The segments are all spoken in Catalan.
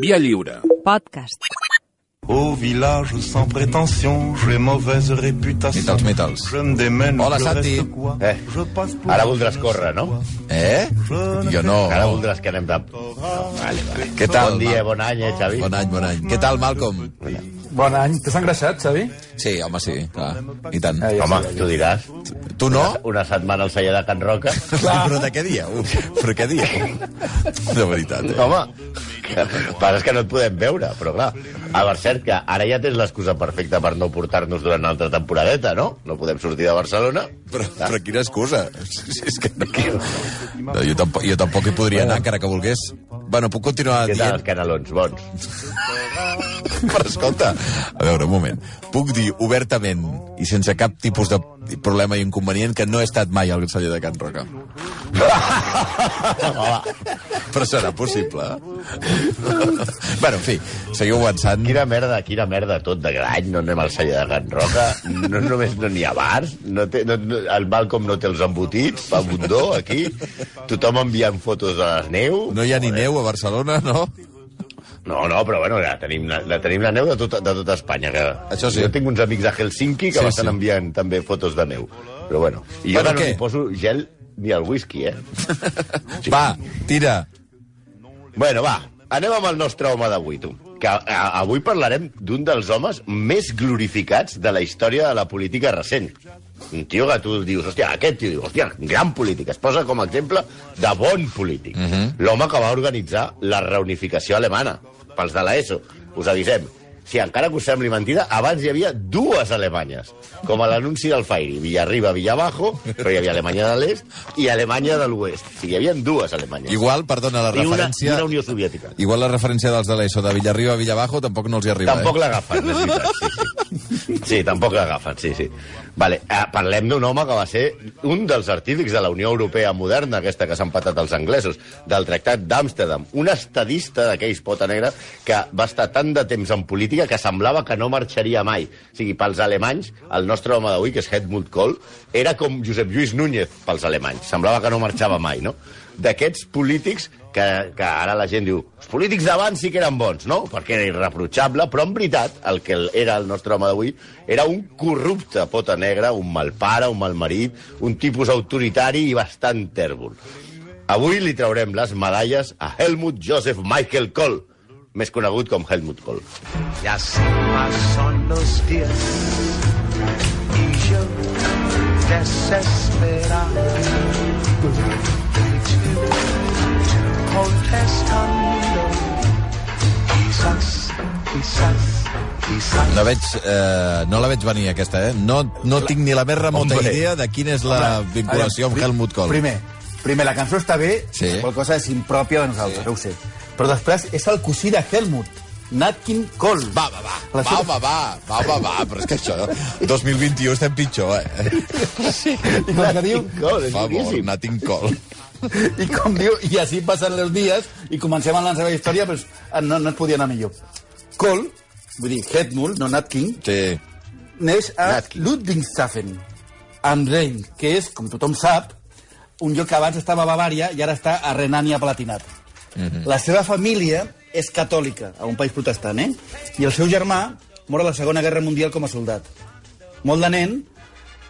Via lliure. Podcast. Au village sans prétention, j'ai mauvaise réputation. Mitals, mitals. Je me démène, Hola, je Santi. reste quoi Eh, Je passe pour Ara voldràs córrer, no? Eh? Jo no. Ara voldràs que anem de... No, vale, vale. Què tal, Bon dia, bon any, eh, Xavi? Bon any, bon any. Què tal, Malcolm? Bon any. T'has engreixat, Xavi? Sí, home, sí, clar. I tant. Eh, ja Home, ja tu diràs. Tu no? Una setmana al celler de Can Roca. Però de què dia? Però què dia? De veritat, eh? Home, que, passa que no et podem veure, però clar. A cert, que ara ja tens l'excusa perfecta per no portar-nos durant una altra temporadeta, no? No podem sortir de Barcelona. Però, però quina excusa? Si és que no... no jo, tampoc, jo tampoc hi podria anar, encara que volgués. Bueno, puc continuar Què tal dient... els canelons? Bons. Però escolta, a veure, un moment. Puc dir obertament i sense cap tipus de problema i inconvenient que no he estat mai al celler de Can Roca. Però serà possible. bueno, en fi, seguiu avançant. Quina merda, quina merda tot de l'any, no anem al celler de Can Roca, no només no n'hi ha bars, no té, no, no, el Malcolm no té els embotits, fa bundó aquí, tothom enviant fotos de les neu. No hi ha ni neu a Barcelona, no? No, no, però bueno, ja tenim, la, la tenim la neu de tot, de tot Espanya. Que Això sí. Jo tinc uns amics a Helsinki que Sí, m'estan sí. enviant també fotos de neu. Però bueno, i jo Bueno, bueno, no què? li poso gel ni al whisky, eh? Va, tira. Bueno, va, anem amb el nostre home d'avui, tu. Que a, avui parlarem d'un dels homes més glorificats de la història de la política recent. Un tio que tu dius, hòstia, aquest tio, dius, hòstia, gran polític. Es posa com a exemple de bon polític. Uh -huh. L'home que va organitzar la reunificació alemana, pels de l'ESO. Us avisem. Si encara que us sembli mentida, abans hi havia dues Alemanyes, com a l'anunci del Fairy, Villarriba, Villabajo, però hi havia Alemanya de l'Est i Alemanya de l'Oest. O sigui, hi havia dues Alemanyes. Igual, perdona, la I una, i referència... una Unió Soviètica. Igual la referència dels de l'ESO de Villarriba a Villabajo tampoc no els hi arriba, Tampoc eh? l'agafen, és veritat, sí, sí. Sí, tampoc l'agafen, sí, sí. Vale, eh, parlem d'un home que va ser un dels artífics de la Unió Europea moderna, aquesta que s'han patat els anglesos, del Tractat d'Amsterdam. Un estadista d'aquells pota negra que va estar tant de temps en política que semblava que no marxaria mai. O sigui, pels alemanys, el nostre home d'avui, que és Helmut Kohl, era com Josep Lluís Núñez pels alemanys. Semblava que no marxava mai, no? D'aquests polítics que, que ara la gent diu els polítics d'abans sí que eren bons, no? Perquè era irreprotxable, però en veritat el que era el nostre home d'avui era un corrupte pota negra, un mal pare, un mal marit, un tipus autoritari i bastant tèrbol. Avui li traurem les medalles a Helmut Joseph Michael Kohl, més conegut com Helmut Kohl. Y así pasan los días y yo desesperado No, veig, eh, no la veig venir, aquesta, eh? No, no tinc ni la més remota Hombre. idea de quina és la vinculació amb Helmut Kohl. Primer, primer, la cançó està bé, Sí. qualsevol cosa és impròpia de nosaltres, sí. ho sé. Però després és el cosí de Helmut, Natkin Kohl. Va, va, va, La va, va, va, va, va, va, però és que això, 2021 estem pitjor, eh? I com que diu, Kohl, Per és boníssim. Natin Kohl. i com diu, i així passen els dies i comencem amb la seva història, doncs no, no es podia anar millor. Kohl, vull dir, Helmut, no Natkin, Sí. neix a. Ludwigshafen, am Rhein, que és, com tothom sap, un lloc que abans estava a Bavària i ara està a Renània-Palatinat. La seva família és catòlica, a un país protestant, eh? I el seu germà mor a la Segona Guerra Mundial com a soldat. Molt de nen,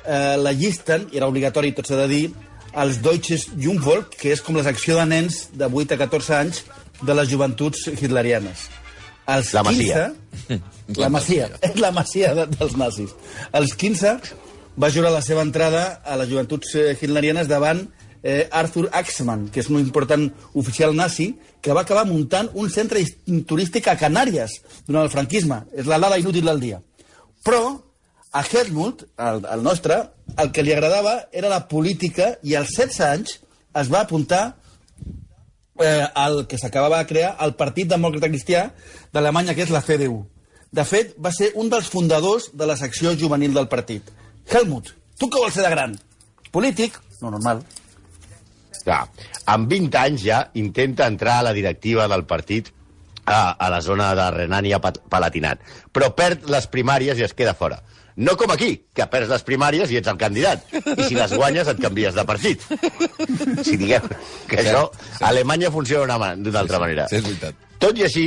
eh, la llisten, i era obligatori, tot s'ha de dir, als Deutsches Jungvolk, que és com la secció de nens de 8 a 14 anys de les joventuts hitlerianes. Als La Masia. 15, la Masia. És la Masia de, dels nazis. Als 15 va jurar la seva entrada a les joventuts eh, hitlerianes davant eh, Arthur Axmann, que és un important oficial nazi, que va acabar muntant un centre turístic a Canàries durant el franquisme. És la lada inútil del dia. Però a Helmut, el, el nostre, el que li agradava era la política i als 16 anys es va apuntar eh, el que s'acabava de crear el Partit Demòcrata Cristià d'Alemanya, que és la CDU. De fet, va ser un dels fundadors de la secció juvenil del partit. Helmut, tu què vols ser de gran? Polític? No, normal. Clar, amb 20 anys ja intenta entrar a la directiva del partit a, a la zona de Renània-Palatinat, però perd les primàries i es queda fora. No com aquí, que perds les primàries i ets el candidat. I si les guanyes et canvies de partit. Si diguem que això, a Alemanya funciona d'una altra manera. Sí, és veritat. Tot i així,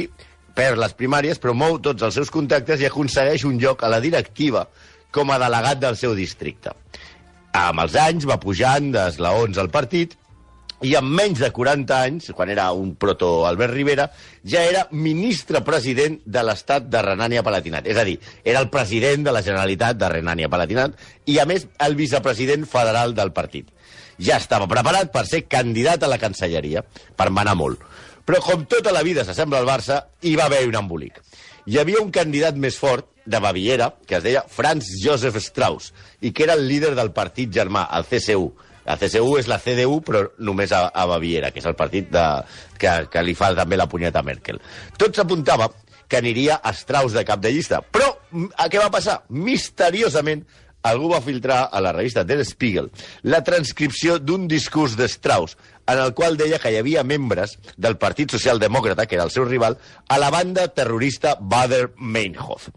perd les primàries, però mou tots els seus contactes i aconsegueix un lloc a la directiva com a delegat del seu districte. Amb els anys va pujant d'esglaons al partit i amb menys de 40 anys, quan era un proto Albert Rivera, ja era ministre-president de l'estat de Renània-Palatinat. És a dir, era el president de la Generalitat de Renània-Palatinat i, a més, el vicepresident federal del partit. Ja estava preparat per ser candidat a la cancelleria, per manar molt. Però com tota la vida s'assembla al Barça, hi va haver un embolic. Hi havia un candidat més fort, de Baviera, que es deia Franz Josef Strauss, i que era el líder del partit germà, el CSU. La CSU és la CDU, però només a, a Baviera, que és el partit de, que, que li fa també la punyeta a Merkel. Tot s'apuntava que aniria a Strauss de cap de llista. Però mm, a què va passar? Misteriosament, algú va filtrar a la revista Der Spiegel la transcripció d'un discurs de Strauss en el qual deia que hi havia membres del Partit Socialdemòcrata, que era el seu rival, a la banda terrorista Bader Meinhof.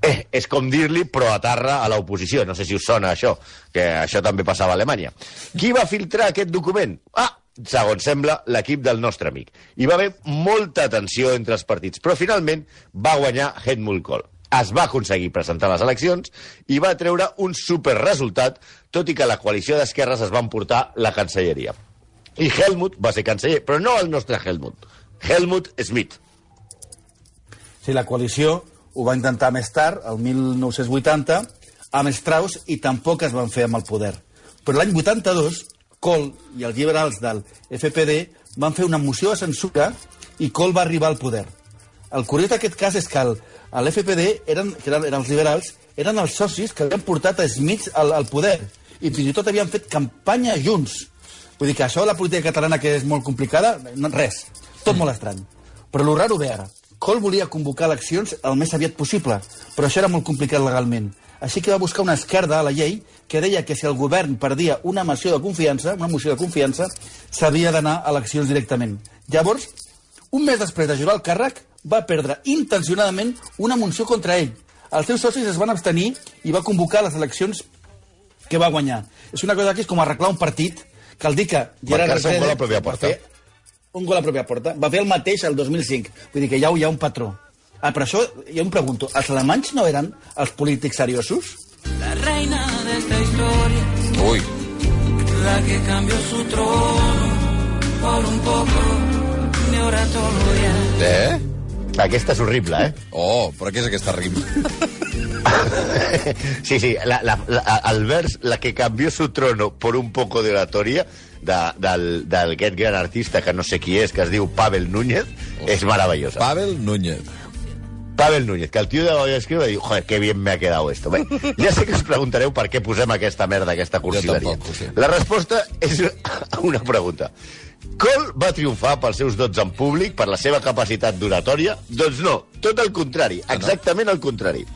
Eh, és com dir-li pro atarra a l'oposició. No sé si us sona això, que això també passava a Alemanya. Qui va filtrar aquest document? Ah, segons sembla, l'equip del nostre amic. Hi va haver molta tensió entre els partits, però finalment va guanyar Helmut Kohl es va aconseguir presentar les eleccions i va treure un superresultat, tot i que la coalició d'esquerres es va emportar la cancelleria. I Helmut va ser canceller, però no el nostre Helmut. Helmut Schmidt. Sí, la coalició ho va intentar més tard, el 1980, amb Strauss, i tampoc es van fer amb el poder. Però l'any 82, Kohl i els liberals del FPD van fer una moció de censura i Kohl va arribar al poder. El curiós d'aquest cas és que el, l'FPD, eren, que eren, eren els liberals, eren els socis que havien portat a Smith al, al poder i fins i tot havien fet campanya junts. Vull dir que això de la política catalana, que és molt complicada, no, res. Tot molt estrany. Però el raro ve ara. Kohl volia convocar eleccions el més aviat possible, però això era molt complicat legalment. Així que va buscar una esquerda a la llei que deia que si el govern perdia una moció de confiança, una moció de confiança, s'havia d'anar a eleccions directament. Llavors, un mes després de jurar el càrrec, va perdre intencionadament una moció contra ell. Els seus socis es van abstenir i va convocar les eleccions que va guanyar. És una cosa que és com arreglar un partit, que el dir que Gerard Marcar-se un gol a pròpia va porta. Un gol a pròpia porta. Va fer el mateix el 2005. Vull dir que ja hi ha un patró. Ah, però això, jo em pregunto, els alemanys no eren els polítics seriosos? La reina de esta historia, Ui, la que cambió su trono por un poco de oratoria. eh? Aquesta és horrible, eh? Oh, però què és aquesta rima? Sí, sí, la, la, la, el vers La que cambió su trono por un poco de oratoria de, del, del gran artista que no sé qui és, que es diu Pavel Núñez, és meravellosa. Pavel Núñez. Pavel Núñez, que el tio de Goya escribe diu, joder, qué bien me ha quedado esto. Bé, ja sé que us preguntareu per què posem aquesta merda, aquesta cursileria. tampoc sé. La resposta és una pregunta. Kohl va triomfar pels seus dots en públic, per la seva capacitat d'oratòria? Doncs no, tot el contrari, exactament el contrari.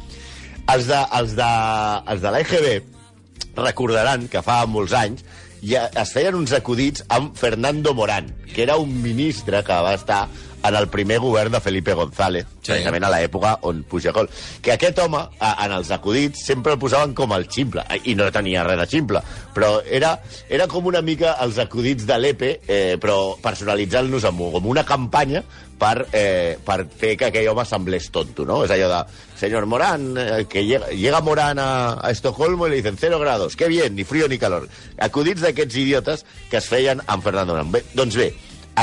Els de, els de, els de l'EGB recordaran que fa molts anys ja es feien uns acudits amb Fernando Morán, que era un ministre que va estar en el primer govern de Felipe González, Sí. precisament a l'època on puja Col. Que aquest home, a, en els acudits, sempre el posaven com el ximple, i no tenia res de ximple, però era, era com una mica els acudits de l'EPE, eh, però personalitzant-los amb, com una campanya per, eh, per fer que aquell home semblés tonto, ¿no? És allò de, senyor Morán, eh, que llega, llega Morán a, a Estocolmo y le dicen cero grados, qué bien, ni frío ni calor. Acudits d'aquests idiotes que es feien amb Fernando Morán. Bé, doncs bé,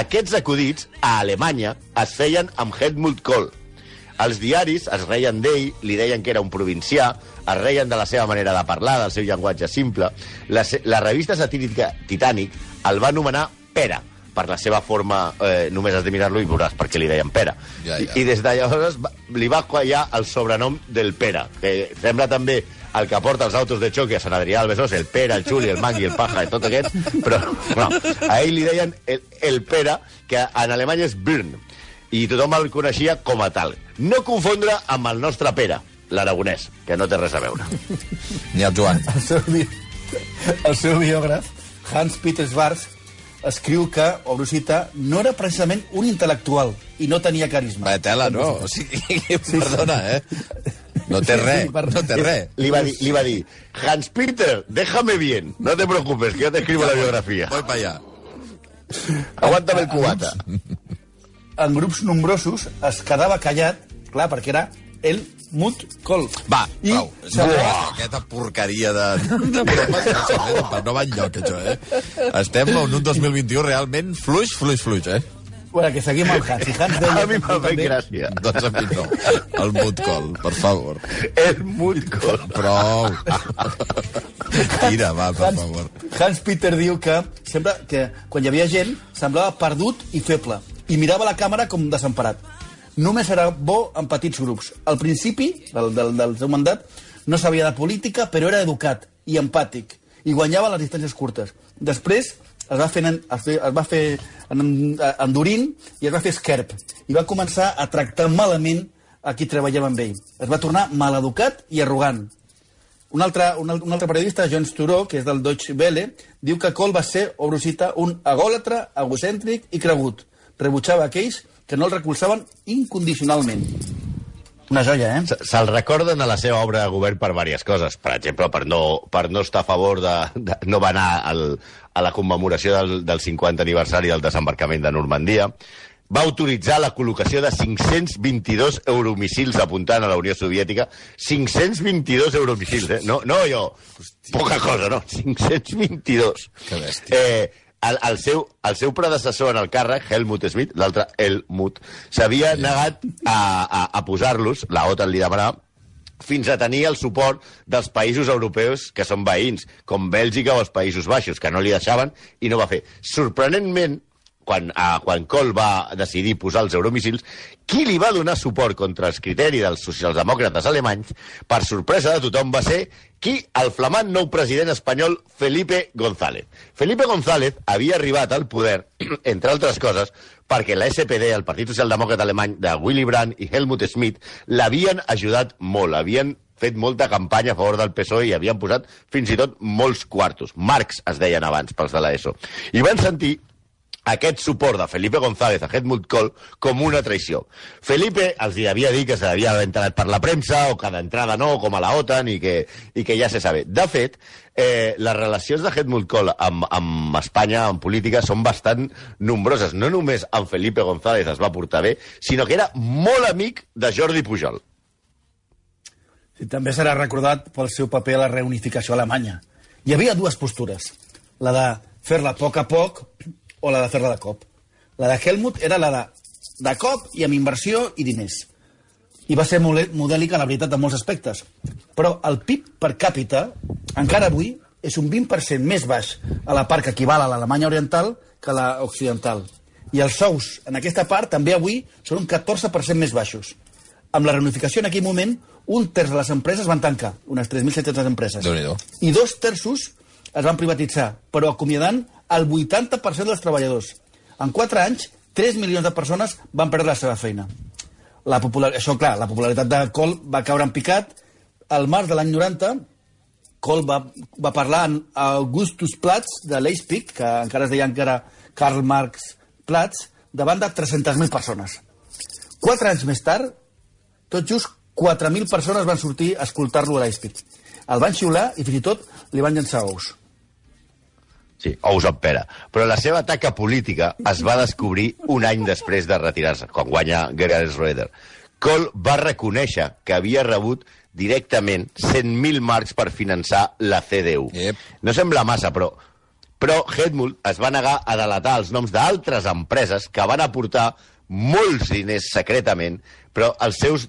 aquests acudits a Alemanya es feien amb Helmut Kohl. Els diaris es reien d'ell, li deien que era un provincià, es reien de la seva manera de parlar, del seu llenguatge simple. La, la revista satírica Titanic el va anomenar Pera, per la seva forma, eh, només has de mirar-lo i veuràs per què li deien Pera. Ja, ja. I, I des de llavors va- li va quallar el sobrenom del Pera, que sembla també el que porta els autos de xoque a Sant Adrià del Besòs, el Pera, el Xuli, el Mangui, el Paja, i tot aquest, però no, a ell li deien el, el Pera, que en alemany és Birn, i tothom el coneixia com a tal. No confondre amb el nostre Pere, l'aragonès, que no té res a veure. Ni el Joan. El seu, bi... el seu biògraf, Hans Peter Schwarz, escriu que, obro cita, no era precisament un intel·lectual i no tenia carisma. Va, tela, no. O sigui, perdona, eh? No té Sí, res, no té res. Li va dir, li va dir Hans Peter, déjame bien, no te preocupes, que yo te escribo la biografía. Voy para allá. Aguántame el cubata. en grups nombrosos, es quedava callat, clar, perquè era el Mut Col. Va, I prou. Buah, aquesta porqueria de, de no, no va enlloc, això, eh? Estem en un 2021 realment fluix, fluix, fluix, eh? Bueno, que seguim amb Hans. I Hans deia... A mi m'ha fet també- gràcia. Doncs a mi no. El mood call, per favor. El Mutcol. Prou. Tira, va, per Hans, favor. Hans Peter diu que sempre que quan hi havia gent semblava perdut i feble i mirava la càmera com desemparat. Només era bo en petits grups. Al principi del, del, del seu mandat no sabia de política, però era educat i empàtic i guanyava les distàncies curtes. Després es va fer, es es va fer en- endurint i es va fer esquerp i va començar a tractar malament a qui treballava amb ell. Es va tornar maleducat i arrogant. Un altre, un, un altre periodista, John Sturó, que és del Deutsche Welle, diu que Kohl va ser, obro cita, un egòlatre, egocèntric i cregut. Rebutjava aquells que no el recolzaven incondicionalment. Una joia, eh? Se- Se'l recorden a la seva obra de govern per diverses coses. Per exemple, per no, per no estar a favor de... de no va anar al, a la commemoració del, del 50 aniversari del desembarcament de Normandia. Va autoritzar la col·locació de 522 euromissils apuntant a la Unió Soviètica. 522 euromissils, eh? No, no jo, poca cosa, no. 522. Que bèstia. Eh, el, el, seu, el seu predecessor en el càrrec, Helmut Schmidt, l'altre Helmut, s'havia negat a, a, a posar-los, la OTAN li demanava, fins a tenir el suport dels països europeus que són veïns, com Bèlgica o els Països Baixos, que no li deixaven i no va fer. Sorprenentment, quan, uh, quan Kohl va decidir posar els euromissils, qui li va donar suport contra els criteris dels socialdemòcrates alemanys, per sorpresa de tothom, va ser qui? El flamant nou president espanyol Felipe González. Felipe González havia arribat al poder, entre altres coses, perquè la SPD, el Partit Socialdemòcrata Alemany de Willy Brandt i Helmut Schmidt, l'havien ajudat molt, havien fet molta campanya a favor del PSOE i havien posat fins i tot molts quartos. Marx es deien abans, pels de l'ESO. I van sentir aquest suport de Felipe González a Helmut Kohl com una traïció. Felipe els hi havia dit que s'havia enterat per la premsa o que d'entrada no, com a la OTAN, i que, i que ja se sabe. De fet, eh, les relacions de Helmut Kohl amb, amb Espanya, en política, són bastant nombroses. No només amb Felipe González es va portar bé, sinó que era molt amic de Jordi Pujol. I també serà recordat pel seu paper a la reunificació alemanya. Hi havia dues postures, la de fer-la a poc a poc o la de fer-la de cop. La de Helmut era la de de cop i amb inversió i diners. I va ser modèlica, la veritat, en molts aspectes. Però el PIB per càpita, encara avui, és un 20% més baix a la part que equival a l'Alemanya oriental que a la occidental. I els sous en aquesta part també avui són un 14% més baixos. Amb la reunificació en aquell moment, un terç de les empreses van tancar, unes 3.700 empreses. I dos terços es van privatitzar, però acomiadant el 80% dels treballadors. En 4 anys, 3 milions de persones van perdre la seva feina. La popular... Això, clar, la popularitat de Kohl va caure en picat. Al març de l'any 90, Kohl va, va parlar en Augustus Platz de Leipzig, que encara es deia encara Karl Marx Platz, davant de 300.000 persones. Quatre anys més tard, tot just 4.000 persones van sortir a escoltar-lo a Leipzig. El van xiular i fins i tot li van llançar ous. Sí, ous amb pera. Però la seva taca política es va descobrir un any després de retirar-se, quan guanya Gerhard Schröder. Kohl va reconèixer que havia rebut directament 100.000 marcs per finançar la CDU. Yep. No sembla massa, però però Helmut es va negar a delatar els noms d'altres empreses que van aportar molts diners secretament, però els seus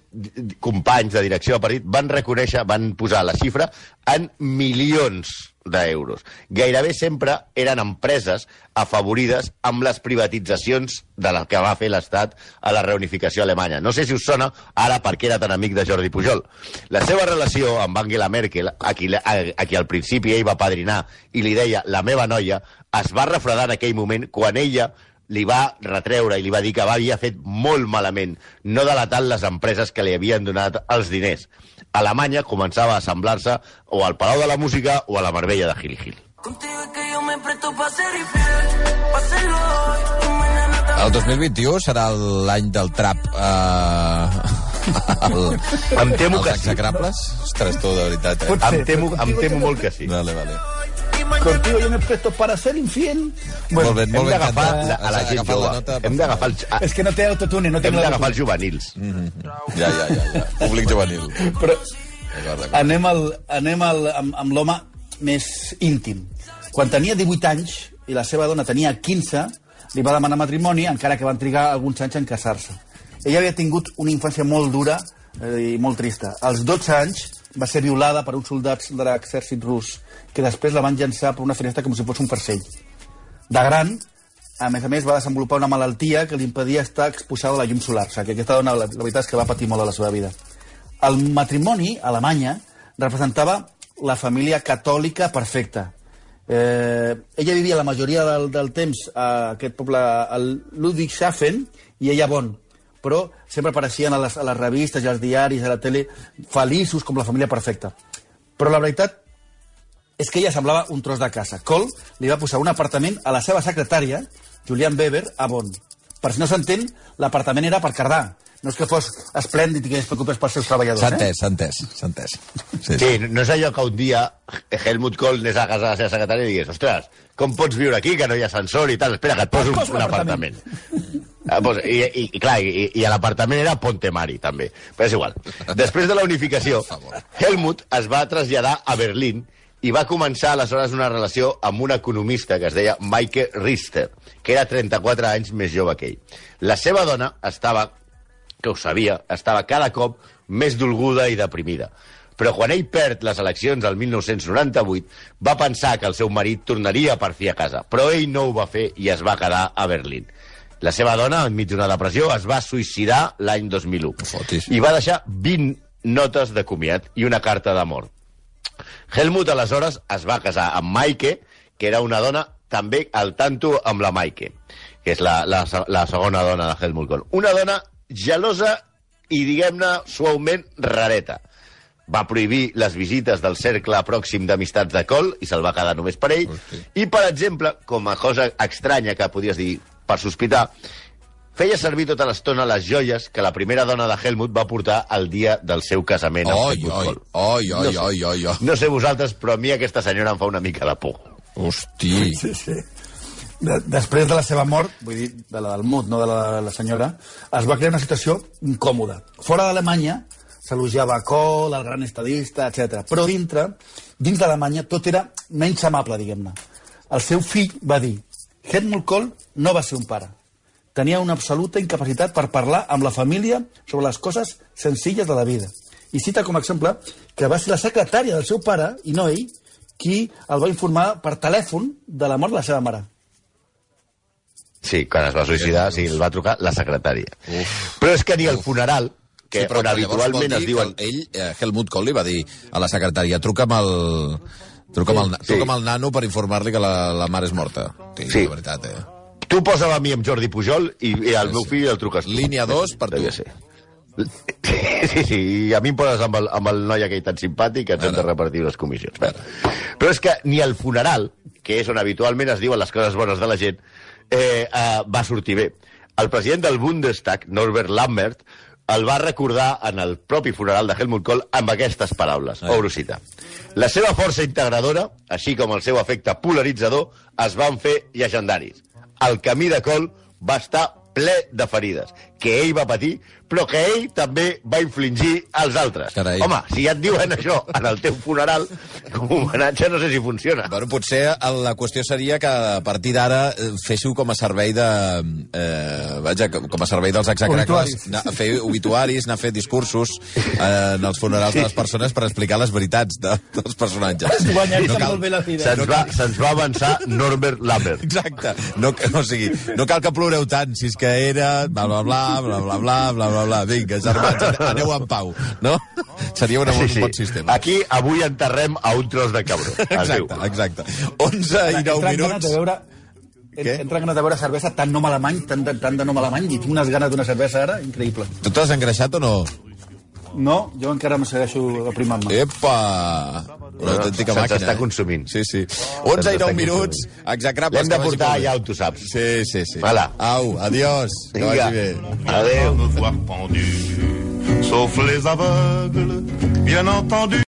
companys de direcció de partit van reconèixer, van posar la xifra en milions d'euros. Gairebé sempre eren empreses afavorides amb les privatitzacions de la que va fer l'Estat a la reunificació alemanya. No sé si us sona ara perquè era tan amic de Jordi Pujol. La seva relació amb Angela Merkel, a qui, a, a qui al principi ell va padrinar i li deia la meva noia, es va refredar en aquell moment quan ella li va retreure i li va dir que havia fet molt malament, no delatant les empreses que li havien donat els diners. Alemanya començava a semblar-se o al Palau de la Música o a la Marbella de Gil Gil. El 2021 serà l'any del trap eh, el, Em temo els que sí. execrables? Ostres, tu, de veritat, eh? Em temo, em temo molt que sí. Vale, vale. Contigo yo me presto para ser infiel. Molt bé, Hem molt ben d'agafar la, a la gent jove. nota. Hem d'agafar els, a- És que no té autotune, no té hem la d'agafar els juvenils. Ja, ja, ja, ja. Públic juvenil. Però anem, al, anem al, amb, amb l'home més íntim. Quan tenia 18 anys i la seva dona tenia 15, li va demanar matrimoni, encara que van trigar alguns anys en casar-se. Ella havia tingut una infància molt dura eh, i molt trista. Als 12 anys va ser violada per uns soldats de l'exèrcit rus, que després la van llançar per una finestra com si fos un farcell. De gran, a més a més, va desenvolupar una malaltia que li impedia estar exposada a la llum solar. O sigui, que aquesta dona, la, la veritat és que va patir molt a la seva vida. El matrimoni, a Alemanya, representava la família catòlica perfecta. Eh, ella vivia la majoria del, del temps a aquest poble, al Ludwigshafen, i ella a Bonn. Però sempre apareixien a les, a les revistes i als diaris, a la tele, feliços com la família perfecta. Però la veritat és que ella semblava un tros de casa. Kohl li va posar un apartament a la seva secretària, Julian Weber, a Bonn. Per si no s'entén, l'apartament era per cardar. No és que fos esplèndid i que es preocupés pels seus treballadors. S'ha Eh? entès, s'ha entès, s'ha entès. Sí, sí. Sí, no és allò que un dia Helmut Kohl anés a casa de la seva secretària i digués ostres, com pots viure aquí, que no hi ha ascensor i tal? Espera, que et poso un, poso un un apartament. Ah, pues, i, i, i, clar, i, i l'apartament era Ponte Mari, també. Però és igual. Després de la unificació, Helmut es va traslladar a Berlín i va començar aleshores una relació amb un economista que es deia Maike Richter, que era 34 anys més jove que ell. La seva dona estava, que ho sabia, estava cada cop més dolguda i deprimida. Però quan ell perd les eleccions el 1998, va pensar que el seu marit tornaria per fi a casa. Però ell no ho va fer i es va quedar a Berlín. La seva dona, enmig d'una depressió, es va suïcidar l'any 2001. fotis. I va deixar 20 notes de comiat i una carta d'amor. Helmut, aleshores, es va casar amb Maike, que era una dona també al tanto amb la Maike, que és la, la, la segona dona de Helmut Kohl. Una dona gelosa i, diguem-ne, suaument rareta. Va prohibir les visites del cercle pròxim d'amistats de Kohl i se'l va quedar només per ell. Hosti. I, per exemple, com a cosa estranya que podies dir per sospitar, feia servir tota l'estona les joies que la primera dona de Helmut va portar el dia del seu casament amb Oi, oi, oi, oi, No sé. oi, oi, oi. No sé vosaltres, però a mi aquesta senyora em fa una mica de por. Hosti. Sí, sí. De, després de la seva mort, vull dir, de la del Mut, no de la, la senyora, es va crear una situació incòmoda. Fora d'Alemanya s'elogiava Kohl, el gran estadista, etc. Però dintre, dins d'Alemanya, tot era menys amable, diguem-ne. El seu fill va dir Helmut Kohl no va ser un pare. Tenia una absoluta incapacitat per parlar amb la família sobre les coses senzilles de la vida. I cita com a exemple que va ser la secretària del seu pare, i no ell, qui el va informar per telèfon de la mort de la seva mare. Sí, quan es va suïcidar, sí, el va trucar la secretària. Uf. Però és que ni el funeral, que sí, però on habitualment es diuen... que ell, eh, Helmut Kohl, li va dir a la secretària truca'm el... Truca'm, el, Sí. truca'm el nano per informar-li que la, la mare és morta. Sí, Sí. la veritat, eh? Tu posa'm a mi amb Jordi Pujol i, i al Sí, meu sí. fill el truques tu. Línia dos per tu. Ser. Sí, sí, i a mi em poses amb el, amb el noi aquell tan simpàtic que ens hem de repartir les comissions. Bé. Però és que ni el funeral, que és on habitualment es diuen les coses bones de la gent, eh, eh, va sortir bé. El president del Bundestag, Norbert Lammert, el va recordar en el propi funeral de Helmut Kohl amb aquestes paraules. Ai. Obro cita. La seva força integradora, així com el seu efecte polaritzador, es van fer llegendaris. El camí de Kohl va estar ple de ferides, que ell va patir, però que ell també va infligir als altres. Carai. Home, si ja et diuen això en el teu funeral, com a homenatge no sé si funciona. Bueno, potser la qüestió seria que a partir d'ara eh, féssiu com a servei de... Eh, vaja, com a servei dels a fer obituaris, anar a fer discursos eh, en els funerals de les persones per explicar les veritats de, dels personatges. Guanyar-se cal- molt bé la vida. Se'ns va, se'ns va avançar Norbert Lambert. Exacte. No, o sigui, no cal que ploreu tant, si és que era... Bla, bla, bla, bla, bla, bla, bla, bla, bla. Vinga, germans, ane- aneu en pau, no? Seria una, un bon sistema. Aquí avui enterrem a un tros de cabró. Exacte, exacte. 11 i 9 Entren ganes minuts. de veure... Què? Entra ganes de veure cervesa tan nom alemany, tant de, tant de nom alemany, i tinc unes ganes d'una cervesa ara, increïble. Tu t'has engreixat o no? No, jo encara me segueixo aprimant-me. Epa! Una autèntica Se'ns màquina. està eh? consumint. Sí, sí. 11 i Se'ns 9 està minuts, execrables. L'hem de que portar ja on tu saps. Sí, sí, sí. Hala. Au, adiós. Que Vinga. vagi bé. Adéu. sauf les aveugles, bien entendu.